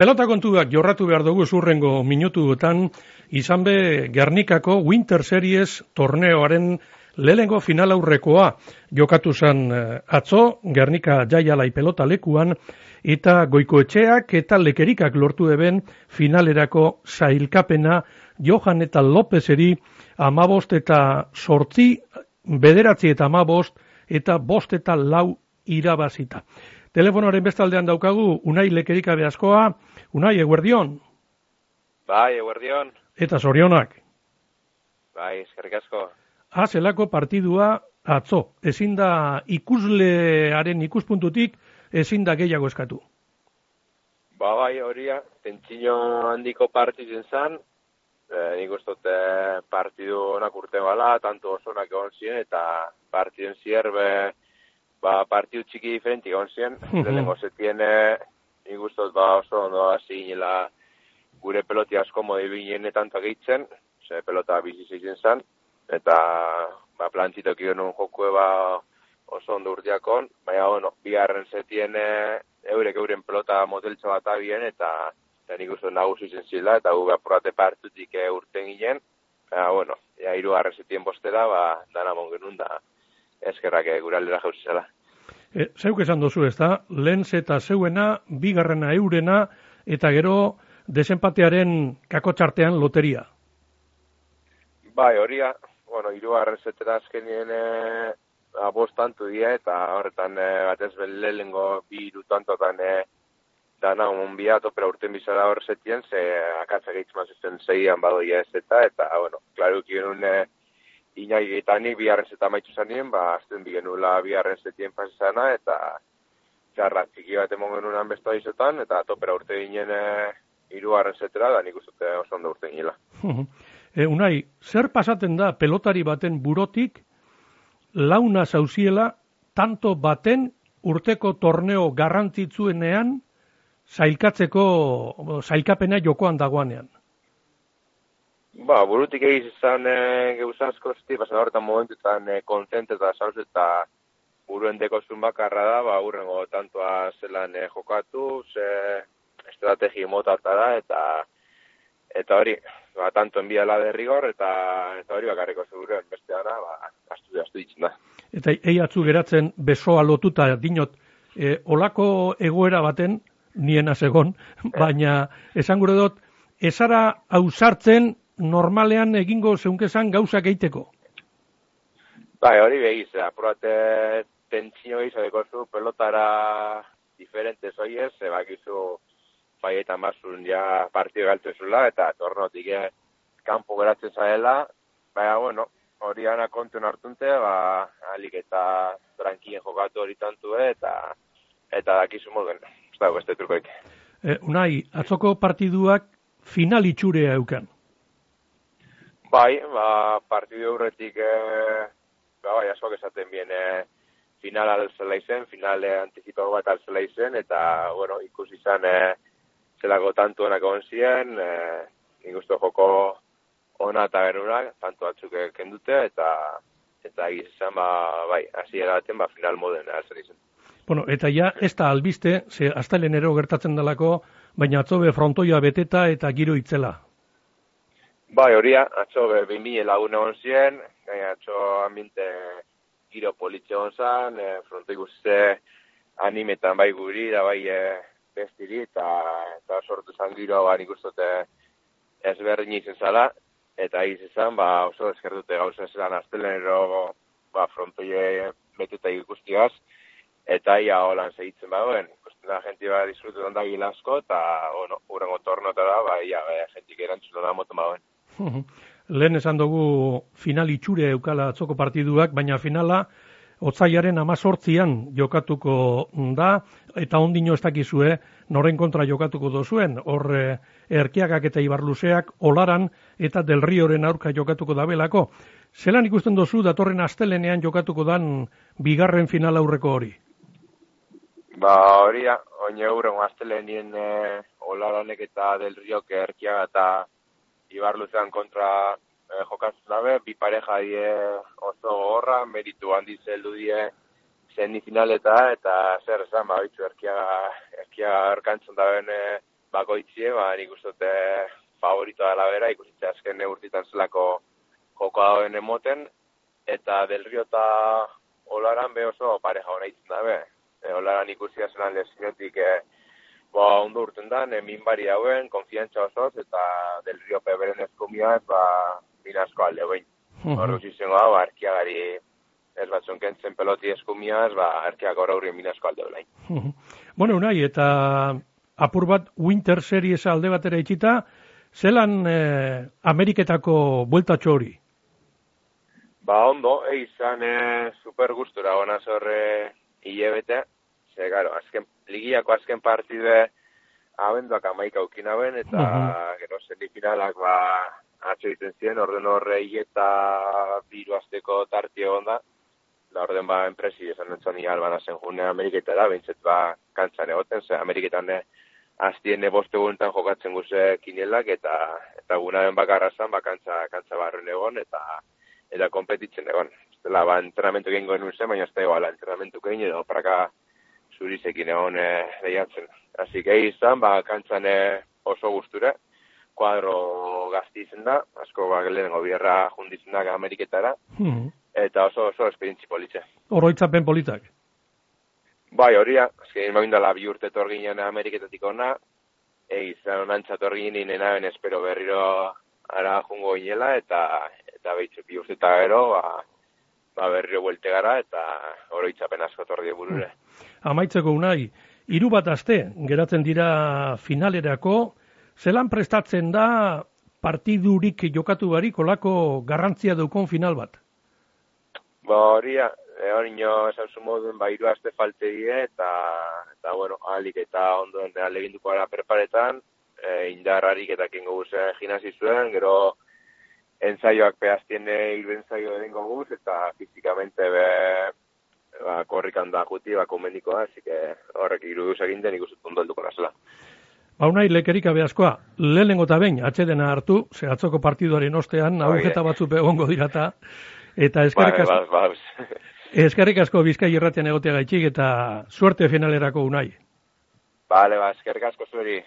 Pelota kontuak jorratu behar dugu zurrengo minutuetan, izan be Gernikako Winter Series torneoaren lehengo final aurrekoa jokatu zen eh, atzo, Gernika jaialai pelota lekuan, eta goikoetxeak eta lekerikak lortu eben finalerako zailkapena Johan eta Lopezeri amabost eta sortzi, bederatzi eta amabost eta bost eta lau irabazita. Telefonoaren bestaldean daukagu, unai lekerika askoa, unai, eguerdion. Bai, eguerdion. Eta zorionak. Bai, eskerrik asko. Ha, zelako partidua atzo. Ezin da ikuslearen ikuspuntutik, ezin da gehiago eskatu. Ba, bai, horia, tentsino handiko partiduen zan, e, nik ustote partidu onak urte bala, tanto osonak egon ziren, eta partiduen zierbe, ba, partiu txiki diferenti egon ziren, mm -hmm. zetien igustot ba, oso ondo hasi gure peloti asko modi binen etan gehitzen, ze pelota bizi zeitzen zen, eta ba, plantzitok genuen jokue ba, oso ondo urteakon, baina, bueno, biharren zetien eurek euren pelota moteltza bat abien, eta eta nik uste nagusi zen zila, eta gu apurate partutik urten ginen, eta, bueno, ja, iru zetien bostera, ba, dana mongenun da, eskerrak e, gure aldera jauzi zela. E, zeuk esan dozu ez da, lehen eta zeuena, bigarrena eurena, eta gero desempatearen kakotxartean loteria. Bai, horia, bueno, iru arrezetera azkenien e, abostantu dira, eta horretan e, batez lehengo bi irutantotan e, dana un biato, pero urten bizara horretien, ze akatza gehitzman zuzen zeian badoia ez eta, eta, bueno, klaruk genuen, e, inai gaitanik biharrez eta maitzu zanien, ba, azten bi genula biharrez etien pasizana, eta txarra txiki bat emon genunan bestu izotan, eta topera urte ginen e, iru arrezetera, da nik uste oso ondo urte ginela. e, unai, zer pasaten da pelotari baten burotik, launa zauziela, tanto baten urteko torneo garrantzitzuenean, zailkatzeko, zailkapena jokoan dagoanean? Ba, burutik egiz izan e, geuzazko ziti, bazen horretan momentutan e, konzente eta sauz eta buruen dekozun bakarra da, ba, urrengo tantoa zelan e, jokatu, ze estrategi motata da, eta eta hori, ba, tanto enbia la derrigor, eta eta hori bakarriko zeuren, beste dara, ba, astu, astu ditzen da. Eta ei atzu geratzen besoa lotuta dinot, e, olako egoera baten, nien azegon, baina esan gure dut, ezara hausartzen normalean egingo zeunkezan gauzak egiteko? Bai, hori behiz, apurate tentsio izadeko zu pelotara diferente zoiez, e, bakizu bai eta mazun ja partio galtzen zula, eta tornotik e, kanpo geratzen zaela, baina, bueno, hori ana kontuen hartunte, ba, alik eta trankien jokatu hori tantu, eta eta dakizu moduen, ez dago beste trukoik. E, unai, atzoko partiduak final itxurea euken? Bai, ba, partidu horretik, e, ba, bai, asoak esaten bien, e, final alzela izen, final anticipago bat alzela izen, eta, bueno, ikusi izan, e, zelako tantu honak egon ziren, e, ikustu joko ona eta genura, tantu batzuk kendute, eta eta izan, ba, bai, hasi eraten, ba, final moden alzela izen. Bueno, eta ja, ez da albiste, ze ero gertatzen delako, baina atzobe frontoia beteta eta giro itzela. Bai, horia, atxo be, bimi lagun egon ziren, gai atxo ambiente giro politxe egon zan, e, fronto ikuste animetan bai guri, da bai e, bestiri, eta, eta sortu zan giro, ba, nik ustote ezberdin izan zala, eta izan, ba, oso eskertute gauza zelan aztelenero, ba, frontoie betuta ikustiaz, eta ia holan segitzen bagoen, ikusten da, jenti ba, disfrutetan da gilasko, eta, bueno, urrengo tornota da, ba, ia, ba, jentik erantzun da moto bagoen. Lehen esan dugu final itxure eukala atzoko partiduak, baina finala otzaiaren amazortzian jokatuko da, eta ondino ez dakizue noren kontra jokatuko dozuen, hor eh, erkiagak eta ibarluzeak olaran eta del rioren aurka jokatuko da belako. Zelan ikusten dozu datorren astelenean jokatuko dan bigarren final aurreko hori? Ba hori, oin euren astelenien eh, olaranek eta del riok erkiaga eta Ibar Luzean kontra eh, jokatzen dabe, bi pareja die oso gorra, meritu handi zeldu die zen finaleta, eta zer esan, ba, bitzu, erkia, erkia erkantzen da bene bakoitzie, ba, nik uste dute favorito dela bera, ikusitze azken neurtitan zelako joko dauen emoten, eta Del Rio eta Olaran be oso pareja hona itzen da, be. E, Olaran ikusia zelan lesiotik, e, ba, ondo urten da, e, minbari hauen, konfiantza osoz, eta Del Rio peberen eskumiaz, ba, minasko alde behin. Uh -huh. Horruz izango da, ba, arkiagari ez bat zonkentzen peloti eskumiaz, ba, arkiak gaur aurrien minasko alde behin. Uh -huh. Bueno, unai, eta apur bat Winter Series alde batera itxita, zelan eh, Ameriketako bueltatxo hori? Ba, ondo, e, izan e, super gustura gona zorre hilebete, ze, garo, azken, ligiako azken partide abenduak amaik aukin hauen, eta uh -huh. gero semifinalak ba, atxo egiten ziren, orden horre eta biru azteko tartio onda, da orden ba enpresi esan nintzen ni albana zen june Ameriketara, bintzet ba kantzan egoten, ze Ameriketan ne, aztien boste guntan jokatzen guze kinelak, eta eta gunaren bakarra zan, ba kantza, kantza barren egon, eta eta kompetitzen egon. Zela, ba, entrenamentu egin goen zen, baina ez da iguala, entrenamentu egin edo praka zurizekin egon e, lehiatzen. Asi que izan, ba, kantzan e, oso gusture, kuadro gazti da, asko ba, lehenengo bierra junditzen da Ameriketara, hmm. eta oso oso esperientzi politxe. Oroitzapen politak? Bai, hori, azken main dala bi urte torginen Ameriketatik ona, e, izan onantzat torginen ben espero berriro ara jungo inela, eta eta behitzu bi urte eta gero, ba, ba berriro buelte gara, eta oroitzapen asko torri burure. Hmm. Amaitzeko unai, hiru bat aste, geratzen dira finalerako, zelan prestatzen da partidurik jokatu barik olako garrantzia daukon final bat? Ba hori, e, hori nio esan moduen, ba hiru aste falte die, eta, eta bueno, alik eta ondoen aleginduko gara preparetan, e, indarrarik eta kengo guzen ginazi zuen, gero ensaioak pehaztien hilben zaio edengo guz, eta fizikamente be, ba, korrikan da juti, ba, konbendiko da, así que horrek iruduz egin den ikusut ondo helduko nazela. Ba, unai, lekerik abeazkoa, lehenengo eta behin, atxedena hartu, ze atzoko partiduaren ostean, agujeta batzu egongo dirata, eta eskerrik bai, asko, ba, ba, eskerrik asko bizkai irratean egotea gaitxik, eta suerte finalerako unai. Bale, ba, eskerrik asko zueri.